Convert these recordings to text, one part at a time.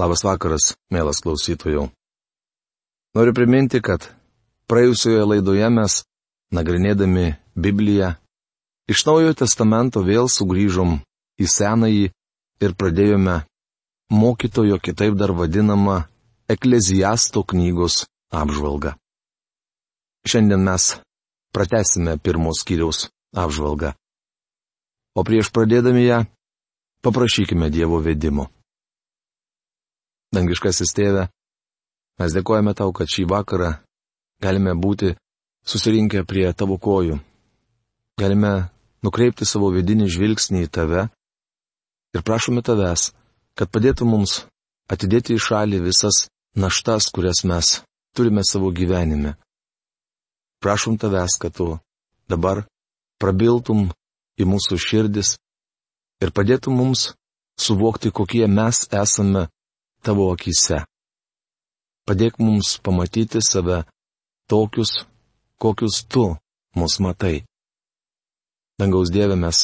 Labas vakaras, mielas klausytojų. Noriu priminti, kad praėjusioje laidoje mes, nagrinėdami Bibliją, iš Naujojo testamento vėl sugrįžom į Senąjį ir pradėjome mokytojo kitaip dar vadinamą Ekleziasto knygos apžvalgą. Šiandien mes pratesime pirmos skyriaus apžvalgą. O prieš pradėdami ją, paprašykime Dievo vedimo. Dangiškasis tėve, mes dėkojame tau, kad šį vakarą galime būti susirinkę prie tavo kojų. Galime nukreipti savo vidinį žvilgsnį į tave ir prašome tavęs, kad padėtų mums atidėti į šalį visas naštas, kurias mes turime savo gyvenime. Prašom tavęs, kad tu dabar prabiltum į mūsų širdis ir padėtum mums suvokti, kokie mes esame tavo akise. Padėk mums pamatyti save tokius, kokius tu mus matai. Dangaus Dieve mes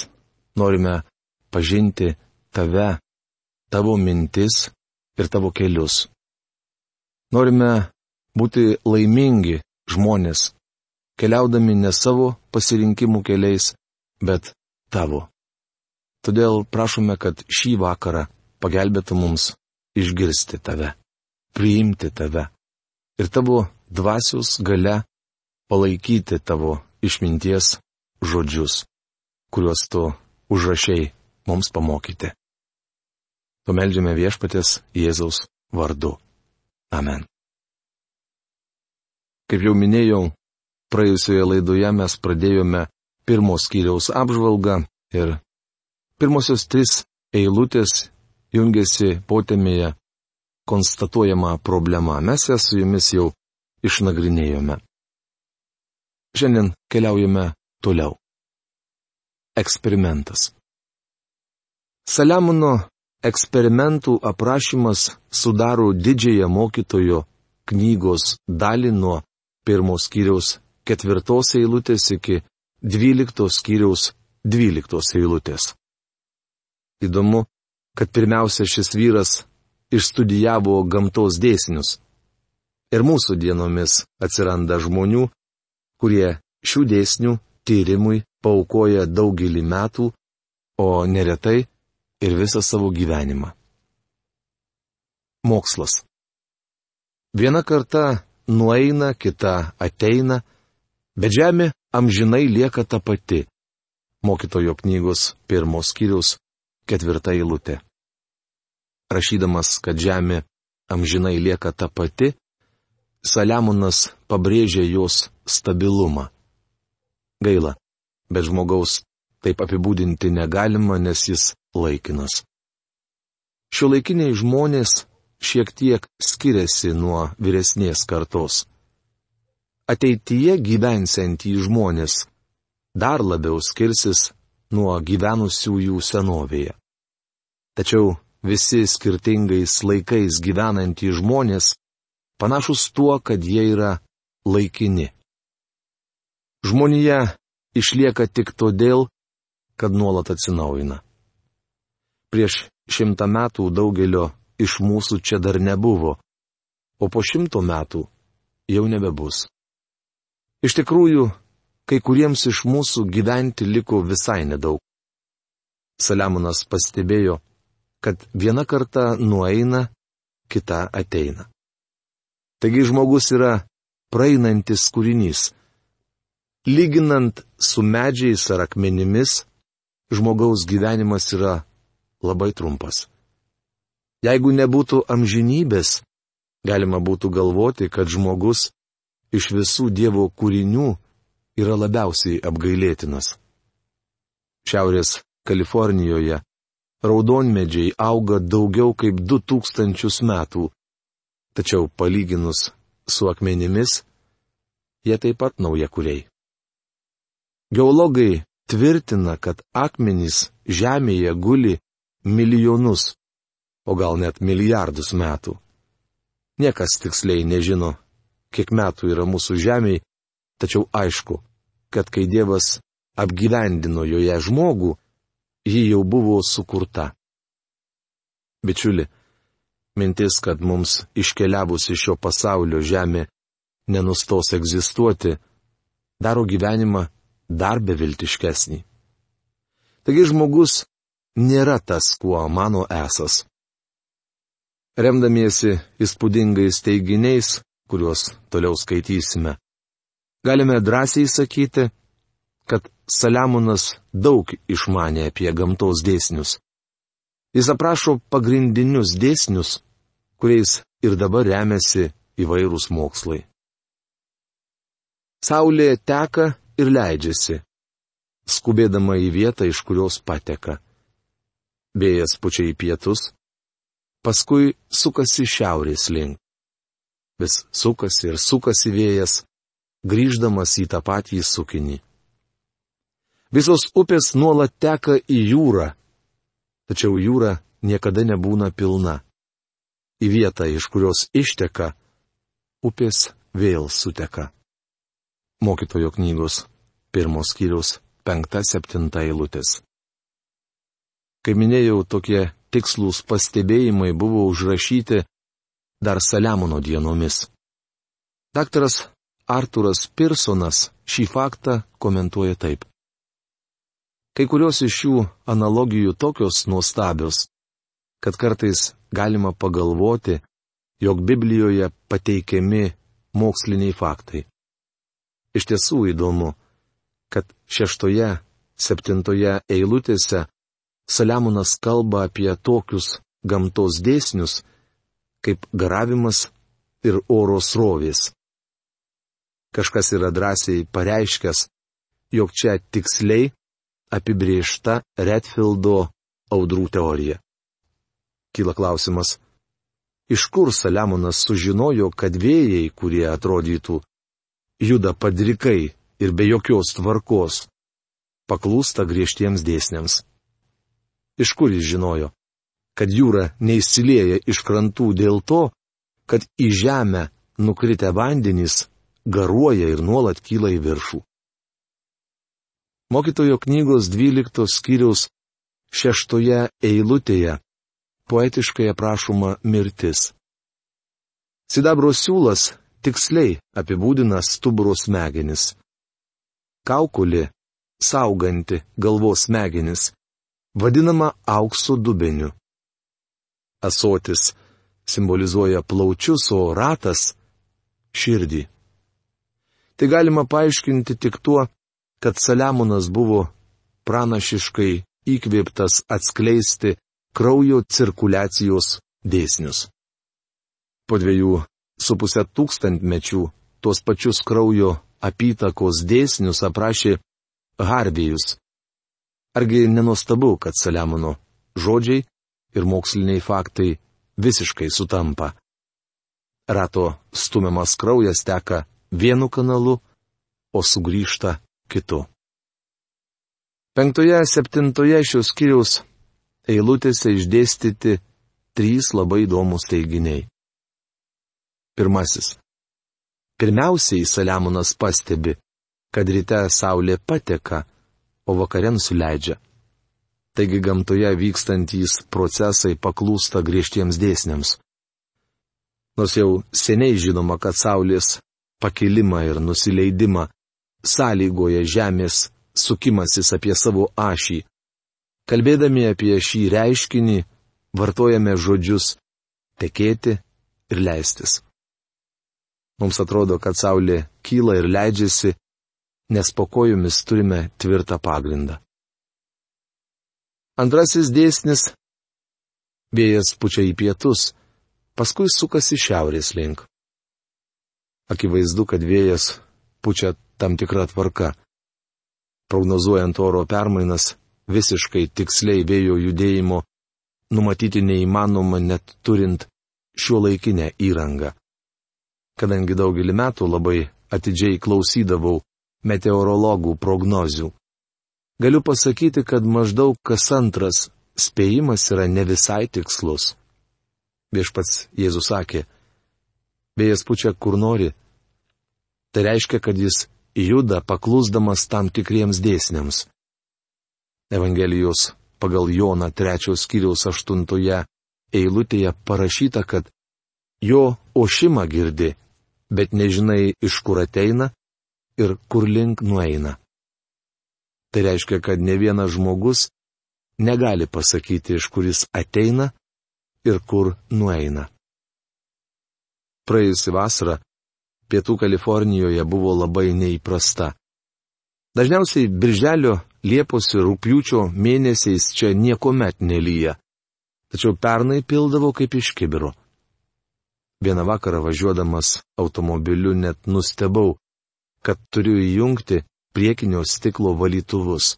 norime pažinti tave, tavo mintis ir tavo kelius. Norime būti laimingi žmonės, keliaudami ne savo pasirinkimų keliais, bet tavo. Todėl prašome, kad šį vakarą pagelbėtų mums išgirsti tave, priimti tave ir tavo dvasios gale palaikyti tavo išminties žodžius, kuriuos tu užrašiai mums pamokyti. Pameldžiame viešpatės Jėzaus vardu. Amen. Kaip jau minėjau, praėjusioje laidoje mes pradėjome pirmos skyriaus apžvalgą ir pirmosios tris eilutės jungiasi potėmėje konstatuojama problema. Mes ją su jumis jau išnagrinėjome. Šiandien keliaujame toliau. Eksperimentas. Saliamono eksperimentų aprašymas sudaro didžiąją mokytojo knygos dalį nuo pirmos skyriaus ketvirtos eilutės iki dvyliktos skyriaus dvyliktos eilutės. Įdomu, kad pirmiausia šis vyras išstudijavo gamtos dėsnius. Ir mūsų dienomis atsiranda žmonių, kurie šių dėsnių tyrimui paukoja daugelį metų, o neretai ir visą savo gyvenimą. Mokslas. Viena karta nueina, kita ateina, bet žemė amžinai lieka ta pati. Mokytojo knygos pirmos skyrius ketvirta eilutė rašydamas, kad žemė amžinai lieka ta pati, Saliamonas pabrėžė jos stabilumą. Gaila, bet žmogaus taip apibūdinti negalima, nes jis laikinas. Šio laikiniai žmonės šiek tiek skiriasi nuo vyresnės kartos. Ateityje gyvensiantys žmonės dar labiau skirsis nuo gyvenusiųjų senovėje. Tačiau visi skirtingais laikais gyvenantys žmonės panašus tuo, kad jie yra laikini. Žmonija išlieka tik todėl, kad nuolat atsinaujina. Prieš šimtą metų daugelio iš mūsų čia dar nebuvo, o po šimto metų jau nebebus. Iš tikrųjų, kai kuriems iš mūsų gyventi liko visai nedaug. Saliamonas pastebėjo, kad viena karta nueina, kita ateina. Taigi žmogus yra praeinantis kūrinys. Lyginant su medžiais ar akmenimis, žmogaus gyvenimas yra labai trumpas. Jeigu nebūtų amžinybės, galima būtų galvoti, kad žmogus iš visų Dievo kūrinių yra labiausiai apgailėtinas. Šiaurės Kalifornijoje raudonmedžiai auga daugiau kaip 2000 metų, tačiau palyginus su akmenimis, jie taip pat nauja kuriai. Geologai tvirtina, kad akmenys Žemėje guli milijonus, o gal net milijardus metų. Niekas tiksliai nežino, kiek metų yra mūsų Žemėje, tačiau aišku, kad kai Dievas apgyvendino joje žmogų, ji jau buvo sukurta. Bičiuli, Mintis, kad mums iškeliavus iš šio pasaulio žemė nenustos egzistuoti, daro gyvenimą dar beviltiškesnį. Taigi žmogus nėra tas, kuo mano esas. Remdamiesi įspūdingais teiginiais, kuriuos toliau skaitysime, galime drąsiai sakyti, kad Saliamonas daug išmanė apie gamtos dėsnius. Jis aprašo pagrindinius dėsnius, kuriais ir dabar remiasi įvairūs mokslai. Saulė teka ir leidžiasi skubėdama į vietą, iš kurios pateka. Vėjas pučia į pietus, paskui sukasi šiaurės link. Vis sukasi ir sukasi vėjas, grįždamas į tą patį sukinį. Visos upės nuolat teka į jūrą, tačiau jūra niekada nebūna pilna. Į vietą, iš kurios išteka, upės vėl suteka. Mokytojo knygos pirmos skyrius penkta septinta eilutės. Kaip minėjau, tokie tikslus pastebėjimai buvo užrašyti dar Saliamono dienomis. Daktaras Arturas Pirsonas šį faktą komentuoja taip. Kai kurios iš šių analogijų tokios nuostabios, kad kartais galima pagalvoti, jog Biblijoje pateikiami moksliniai faktai. Iš tiesų įdomu, kad šeštoje, septintoje eilutėse Saliamonas kalba apie tokius gamtos dėsnius, kaip garavimas ir oro srovės. Kažkas yra drąsiai pareiškęs, jog čia tiksliai apibriešta Redfieldo audrų teorija. Kyla klausimas, iš kur Saliamonas sužinojo, kad vėjai, kurie atrodytų juda padrikai ir be jokios tvarkos, paklūsta griežtiems dėsniams. Iš kur jis žinojo, kad jūra neįsilieja iš krantų dėl to, kad į žemę nukritę vandenys garuoja ir nuolat kyla į viršų. Mokytojo knygos 12 skyriaus šeštoje eilutėje poetiškai aprašoma mirtis. Sidabro siūlas tiksliai apibūdina stuburo smegenis kaukulė, sauganti galvos smegenis, vadinama aukso dubeniu. Asotis simbolizuoja plaučius, o ratas - širdį. Tai galima paaiškinti tik tuo, kad Saliamonas buvo pranašiškai įkvėptas atskleisti kraujo cirkuliacijos dėsnius. Po dviejų su pusę tūkstantmečių tuos pačius kraujo apytakos dėsnius aprašė Harvijus. Argi nenuostabu, kad Saliamono žodžiai ir moksliniai faktai visiškai sutampa. Rato stumiamas kraujas teka vienu kanalu, o sugrįžta kitu. Penktoje, septintoje šios skiriaus eilutėse išdėstyti trys labai įdomus teiginiai. Pirmasis. Pirmiausiai Saliamonas pastebi, kad ryte saulė pateka, o vakare nusileidžia. Taigi gamtoje vykstantys procesai paklūsta griežtiems dėsniams. Nors jau seniai žinoma, kad saulės pakilimą ir nusileidimą sąlygoja Žemės sukimasis apie savo ašį. Kalbėdami apie šį reiškinį, vartojame žodžius tekėti ir leistis. Mums atrodo, kad Saulė kyla ir leidžiasi, nes po kojomis turime tvirtą pagrindą. Antrasis dėsnis - vėjas pučia į pietus, paskui sukasi šiaurės link. Akivaizdu, kad vėjas pučia tam tikrą tvarką. Prognozuojant oro permainas, visiškai tiksliai vėjo judėjimo numatyti neįmanoma net turint šiuo laikinę įrangą kadangi daugelį metų labai atidžiai klausydavau meteorologų prognozių. Galiu pasakyti, kad maždaug kas antras spėjimas yra ne visai tikslus. Viešpats Jėzus sakė, vėjas pučia kur nori. Tai reiškia, kad jis juda paklusdamas tam tikriems dėsniams. Evangelijos pagal Joną trečios skyriaus aštuntoje eilutėje parašyta, kad jo ošimą girdi, bet nežinai iš kur ateina ir kur link nueina. Tai reiškia, kad ne vienas žmogus negali pasakyti, iš kur jis ateina ir kur nueina. Praėjusi vasara Pietų Kalifornijoje buvo labai neįprasta. Dažniausiai birželio, liepos ir rūpjūčio mėnesiais čia niekuomet nelyja. Tačiau pernai pildavo kaip iš kibiro. Vieną vakarą važiuodamas automobiliu net nustebau, kad turiu įjungti priekinio stiklo valytuvus.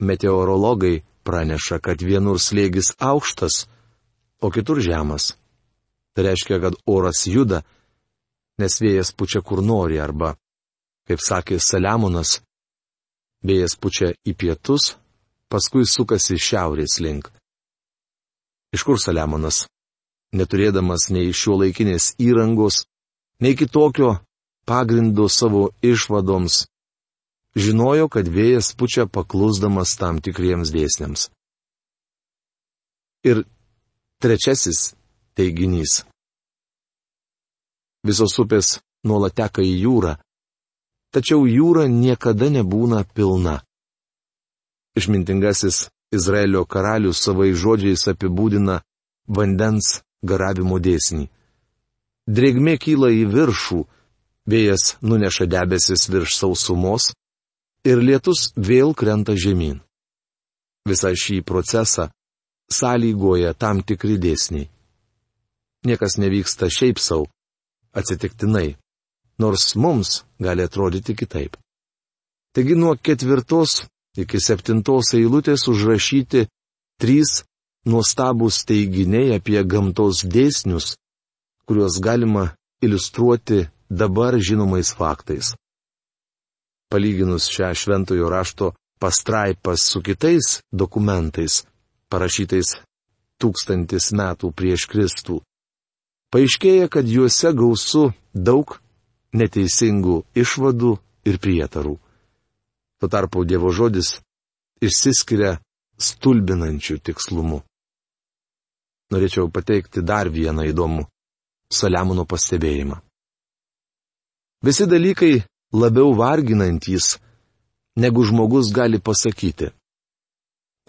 Meteorologai praneša, kad vienur slėgis aukštas, o kitur žemas. Tai reiškia, kad oras juda, nes vėjas pučia kur nori arba, kaip sakė Saliamonas, vėjas pučia į pietus, paskui sukasi šiaurės link. Iš kur Saliamonas neturėdamas nei šio laikinės įrangos, nei kitokio pagrindo savo išvadoms, žinojo, kad vėjas pučia paklusdamas tam tikriems dėsniams. Ir trečiasis teiginys. Visos upės nuolat teka į jūrą, tačiau jūra niekada nebūna pilna. Išmintingasis Izraelio karalius savai žodžiais apibūdina vandens garavimo dėsnį. Drėgmė kyla į viršų, vėjas nuneša debesis virš sausumos ir lietus vėl krenta žemyn. Visą šį procesą sąlygoja tam tikri dėsniai. Niekas nevyksta šiaip savo, atsitiktinai, nors mums gali atrodyti kitaip. Taigi nuo ketvirtos iki septintos eilutės užrašyti trys nuostabūs teiginiai apie gamtos dėsnius, kuriuos galima iliustruoti dabar žinomais faktais. Palyginus šią šventojo rašto pastraipas su kitais dokumentais, parašytais tūkstantis metų prieš Kristų, paaiškėja, kad juose gausu daug neteisingų išvadų ir prietarų. Tuo tarpu Dievo žodis išsiskiria stulbinančių tikslumu norėčiau pateikti dar vieną įdomų Saliamono pastebėjimą. Visi dalykai labiau varginantys, negu žmogus gali pasakyti.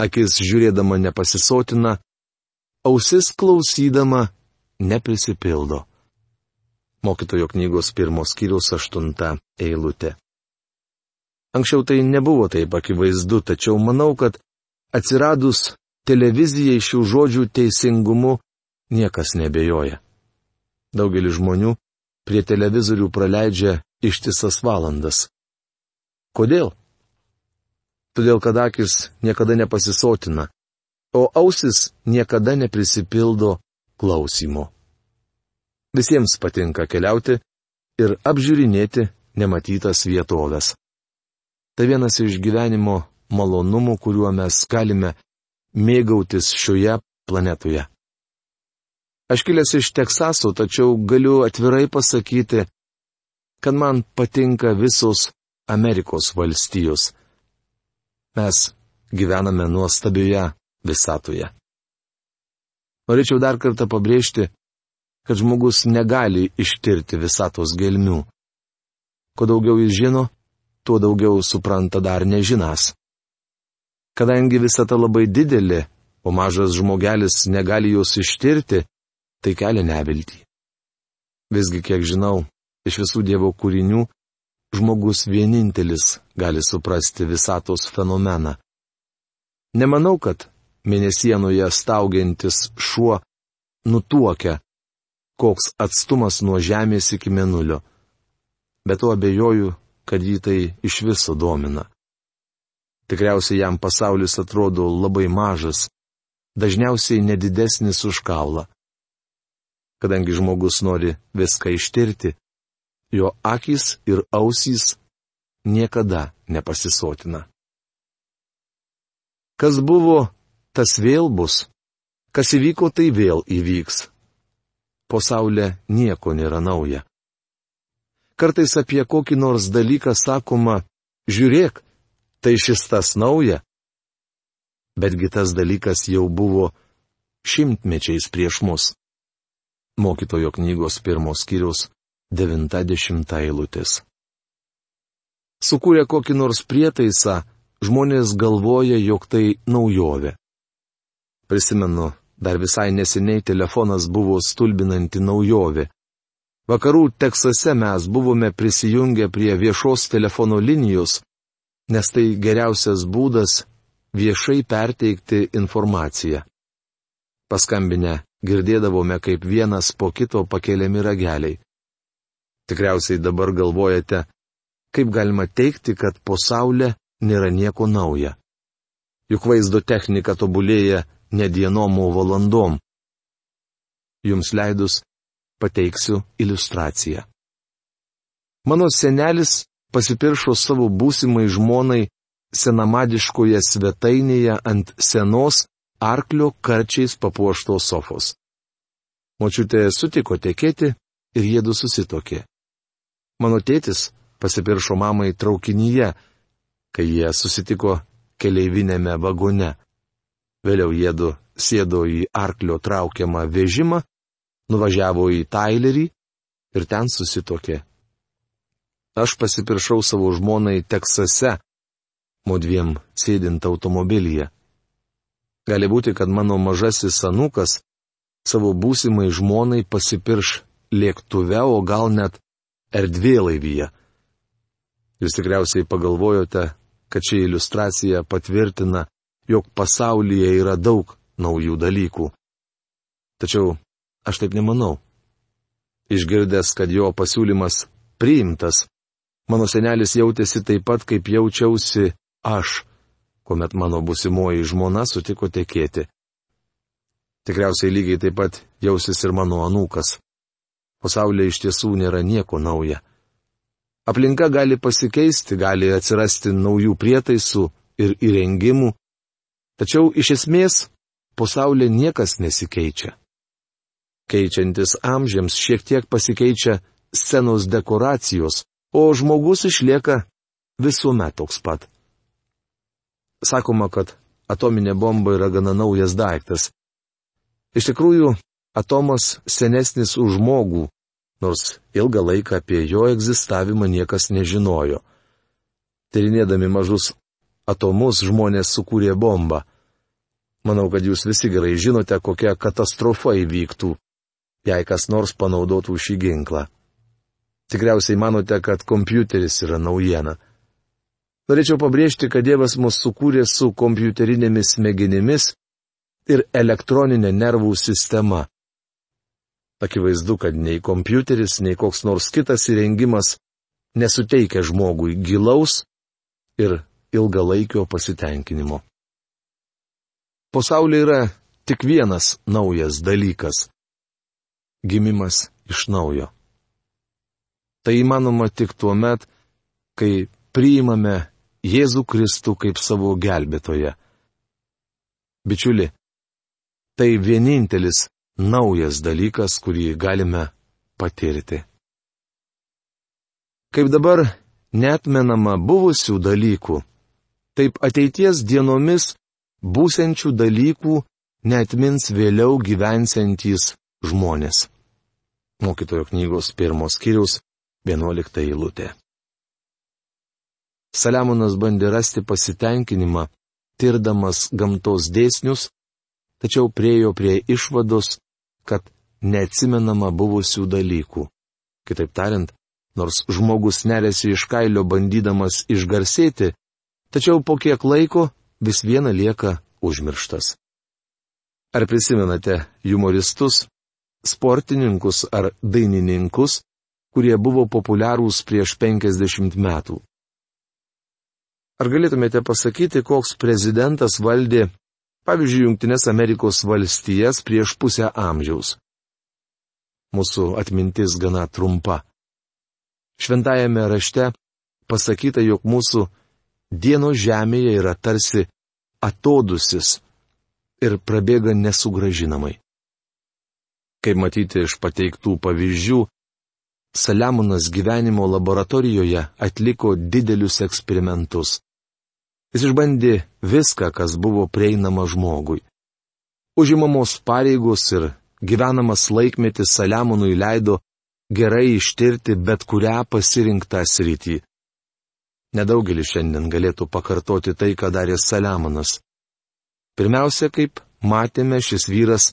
Akis žiūrėdama nepasisotina, ausis klausydama neprisipildo. Mokytojo knygos pirmos skyrius aštunta eilutė. Anksčiau tai nebuvo taip akivaizdu, tačiau manau, kad atsiradus televizijai šių žodžių teisingumu niekas nebejoja. Daugelis žmonių prie televizorių praleidžia ištisas valandas. Kodėl? Todėl, kad akis niekada nepasisotina, o ausis niekada neprisipildo klausimo. Visiems patinka keliauti ir apžiūrinėti nematytas vietovės. Tai vienas iš gyvenimo malonumų, kuriuo mes galime mėgautis šioje planetoje. Aš kilęs iš Teksaso, tačiau galiu atvirai pasakyti, kad man patinka visos Amerikos valstijos. Mes gyvename nuostabioje visatoje. Norėčiau dar kartą pabrėžti, kad žmogus negali ištirti visatos gelmių. Kuo daugiau jis žino, tuo daugiau supranta dar nežinas. Kadangi visata labai didelė, o mažas žmogelis negali jos ištirti, tai kelia neviltį. Visgi, kiek žinau, iš visų Dievo kūrinių, žmogus vienintelis gali suprasti visatos fenomeną. Nemanau, kad mėnesienoje staugiantis šuo nutuokia, koks atstumas nuo Žemės iki Menulio. Bet to abejoju, kad jį tai iš viso domina. Tikriausiai jam pasaulis atrodo labai mažas, dažniausiai nedidesnis už kaulą. Kadangi žmogus nori viską ištirti, jo akis ir ausys niekada nepasisotina. Kas buvo, tas vėl bus, kas įvyko, tai vėl įvyks. Po saulė nieko nėra nauja. Kartais apie kokį nors dalyką sakoma, žiūrėk, tai šis tas nauja. Betgi tas dalykas jau buvo šimtmečiais prieš mus. Mokytojo knygos pirmos skyrius 90 eilutės. Sukūrę kokį nors prietaisą, žmonės galvoja, jog tai naujovė. Prisimenu, dar visai neseniai telefonas buvo stulbinanti naujovė. Vakarų Teksase mes buvome prisijungę prie viešos telefono linijos, nes tai geriausias būdas viešai perteikti informaciją. Paskambinę girdėdavome, kaip vienas po kito pakeliami rageliai. Tikriausiai dabar galvojate, kaip galima teikti, kad po Saulė nėra nieko nauja. Juk vaizdo technika tobulėja ne dienom, o valandom. Jums leidus pateiksiu iliustraciją. Mano senelis pasipiršo savo būsimai žmonai senamadiškoje svetainėje ant senos arklio karčiais papuoštos sofos. Močiutė sutiko tekėti ir jėdu susitokė. Mano tėtis pasipiršo mamai traukinyje, kai jie susitiko keleivinėme vagone. Vėliau jėdu sėdo į arklio traukiamą vežimą, nuvažiavo į Tailerį ir ten susitokė. Aš pasipiršau savo žmonai Teksase, modviem sėdint automobilyje. Gali būti, kad mano mažasis anukas savo būsimai žmonai pasipirš lėktuve, o gal net erdvėlaivyje. Jūs tikriausiai pagalvojote, kad ši iliustracija patvirtina, jog pasaulyje yra daug naujų dalykų. Tačiau aš taip nemanau. Išgirdęs, kad jo pasiūlymas priimtas, mano senelis jautėsi taip pat, kaip jaučiausi aš, kuomet mano busimoji žmona sutiko tekėti. Tikriausiai lygiai taip pat jausis ir mano anūkas pasaulyje iš tiesų nėra nieko nauja. Aplinka gali pasikeisti, gali atsirasti naujų prietaisų ir įrengimų, tačiau iš esmės pasaulyje niekas nesikeičia. Keičiantis amžiams šiek tiek pasikeičia scenos dekoracijos, o žmogus išlieka visuomet toks pat. Sakoma, kad atominė bomba yra gana naujas daiktas. Iš tikrųjų, atomas senesnis už žmogų, nors ilgą laiką apie jo egzistavimą niekas nežinojo. Tyrinėdami mažus atomus žmonės sukūrė bombą. Manau, kad jūs visi gerai žinote, kokia katastrofa įvyktų, jei kas nors panaudotų šį ginklą. Tikriausiai manote, kad kompiuteris yra naujiena. Norėčiau pabrėžti, kad Dievas mus sukūrė su kompiuterinėmis smegenimis ir elektroninė nervų sistema. Akivaizdu, kad nei kompiuteris, nei koks nors kitas įrengimas nesuteikia žmogui gilaus ir ilgalaikio pasitenkinimo. Pasaulyje yra tik vienas naujas dalykas - gimimas iš naujo. Tai įmanoma tik tuo met, kai priimame Jėzų Kristų kaip savo gelbėtoją. Bičiuli, tai vienintelis naujas dalykas, kurį galime patirti. Kaip dabar netmenama buvusių dalykų, taip ateities dienomis būsiančių dalykų netmins vėliau gyvensantys žmonės. Mokytojo knygos pirmos skyrius, vienuolikta eilutė. Saliamonas bandė rasti pasitenkinimą, tirdamas gamtos dėsnius, tačiau priejo prie išvados, kad neatsimenama buvusių dalykų. Kitaip tariant, nors žmogus neresi iš kailio bandydamas išgarsėti, tačiau po kiek laiko vis viena lieka užmirštas. Ar prisimenate humoristus, sportininkus ar dainininkus, kurie buvo populiarūs prieš 50 metų? Ar galėtumėte pasakyti, koks prezidentas valdė pavyzdžiui, Junktinės Amerikos valstijas prieš pusę amžiaus. Mūsų atmintis gana trumpa. Šventajame rašte pasakyta, jog mūsų dienos žemėje yra tarsi atodusis ir prabėga nesugražinamai. Kaip matyti iš pateiktų pavyzdžių, Saliamonas gyvenimo laboratorijoje atliko didelius eksperimentus. Jis išbandė viską, kas buvo prieinama žmogui. užimamos pareigos ir gyvenamas laikmetis Saliamonui leido gerai ištirti bet kurią pasirinktą sritį. Nedaugelis šiandien galėtų pakartoti tai, ką darė Saliamonas. Pirmiausia, kaip matėme, šis vyras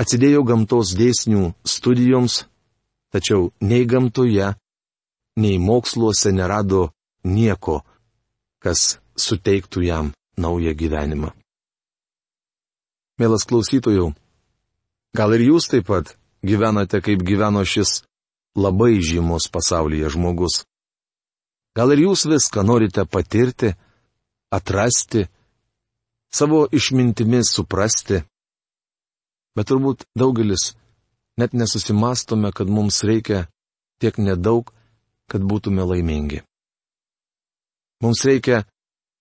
atsidėjo gamtos dėsnių studijoms, tačiau nei gamtoje, nei moksluose nerado nieko, kas suteiktų jam naują gyvenimą. Mielas klausytojų, gal ir jūs taip pat gyvenate, kaip gyveno šis labai žymus pasaulyje žmogus. Gal ir jūs viską norite patirti, atrasti, savo išmintimis suprasti. Bet turbūt daugelis net nesusimastome, kad mums reikia tiek nedaug, kad būtume laimingi. Mums reikia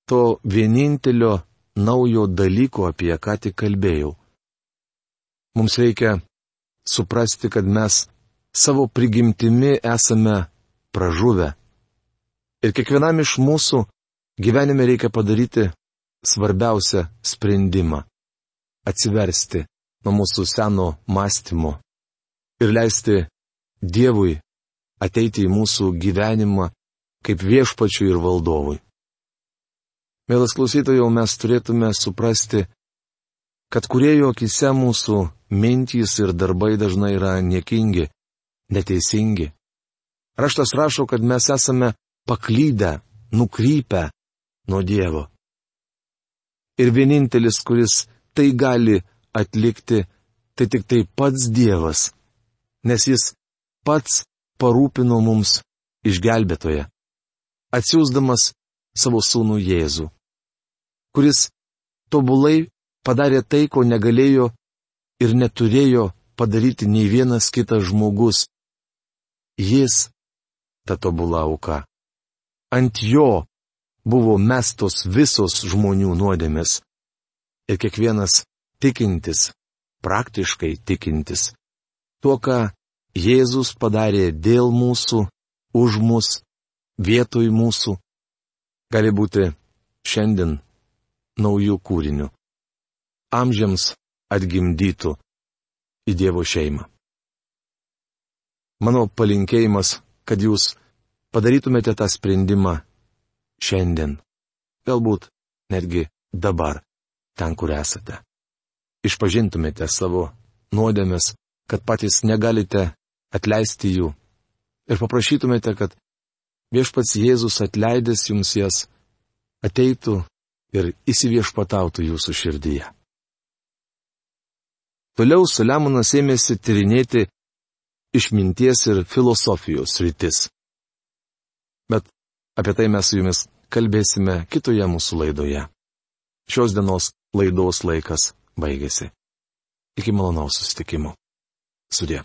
to vienintelio naujo dalyko, apie ką tik kalbėjau. Mums reikia suprasti, kad mes savo prigimtimi esame pražuvę Ir kiekvienam iš mūsų gyvenime reikia padaryti svarbiausią sprendimą - atsiversti nuo mūsų seno mąstymo ir leisti Dievui ateiti į mūsų gyvenimą kaip viešpačiui ir valdovui. Mielas klausytojau, mes turėtume suprasti, kad kurėjo akise mūsų mintys ir darbai dažnai yra niekingi, neteisingi. Raštas rašo, kad mes esame paklydę, nukrypę nuo Dievo. Ir vienintelis, kuris tai gali atlikti, tai tik tai pats Dievas, nes Jis pats parūpino mums išgelbėtoje, atsiūsdamas savo sūnų Jėzų, kuris tobulai padarė tai, ko negalėjo ir neturėjo padaryti nei vienas kitas žmogus. Jis ta tobula auka ant jo buvo mestos visos žmonių nuodėmės. Ir kiekvienas tikintis, praktiškai tikintis, tuo, ką Jėzus padarė dėl mūsų, už mus, vietoj mūsų, gali būti šiandien naujų kūrinių. Amžiams atgimdytų į Dievo šeimą. Mano palinkėjimas, kad jūs padarytumėte tą sprendimą šiandien, galbūt netgi dabar, ten, kur esate. Išpažintumėte savo nuodėmės, kad patys negalite atleisti jų ir paprašytumėte, kad viešpats Jėzus atleidęs jums jas ateitų ir įsiviešpatautų jūsų širdyje. Toliau Saliamonas ėmėsi tyrinėti išminties ir filosofijos rytis. Bet apie tai mes su jumis kalbėsime kitoje mūsų laidoje. Šios dienos laidos laikas baigėsi. Iki malonaus susitikimo. Sudė.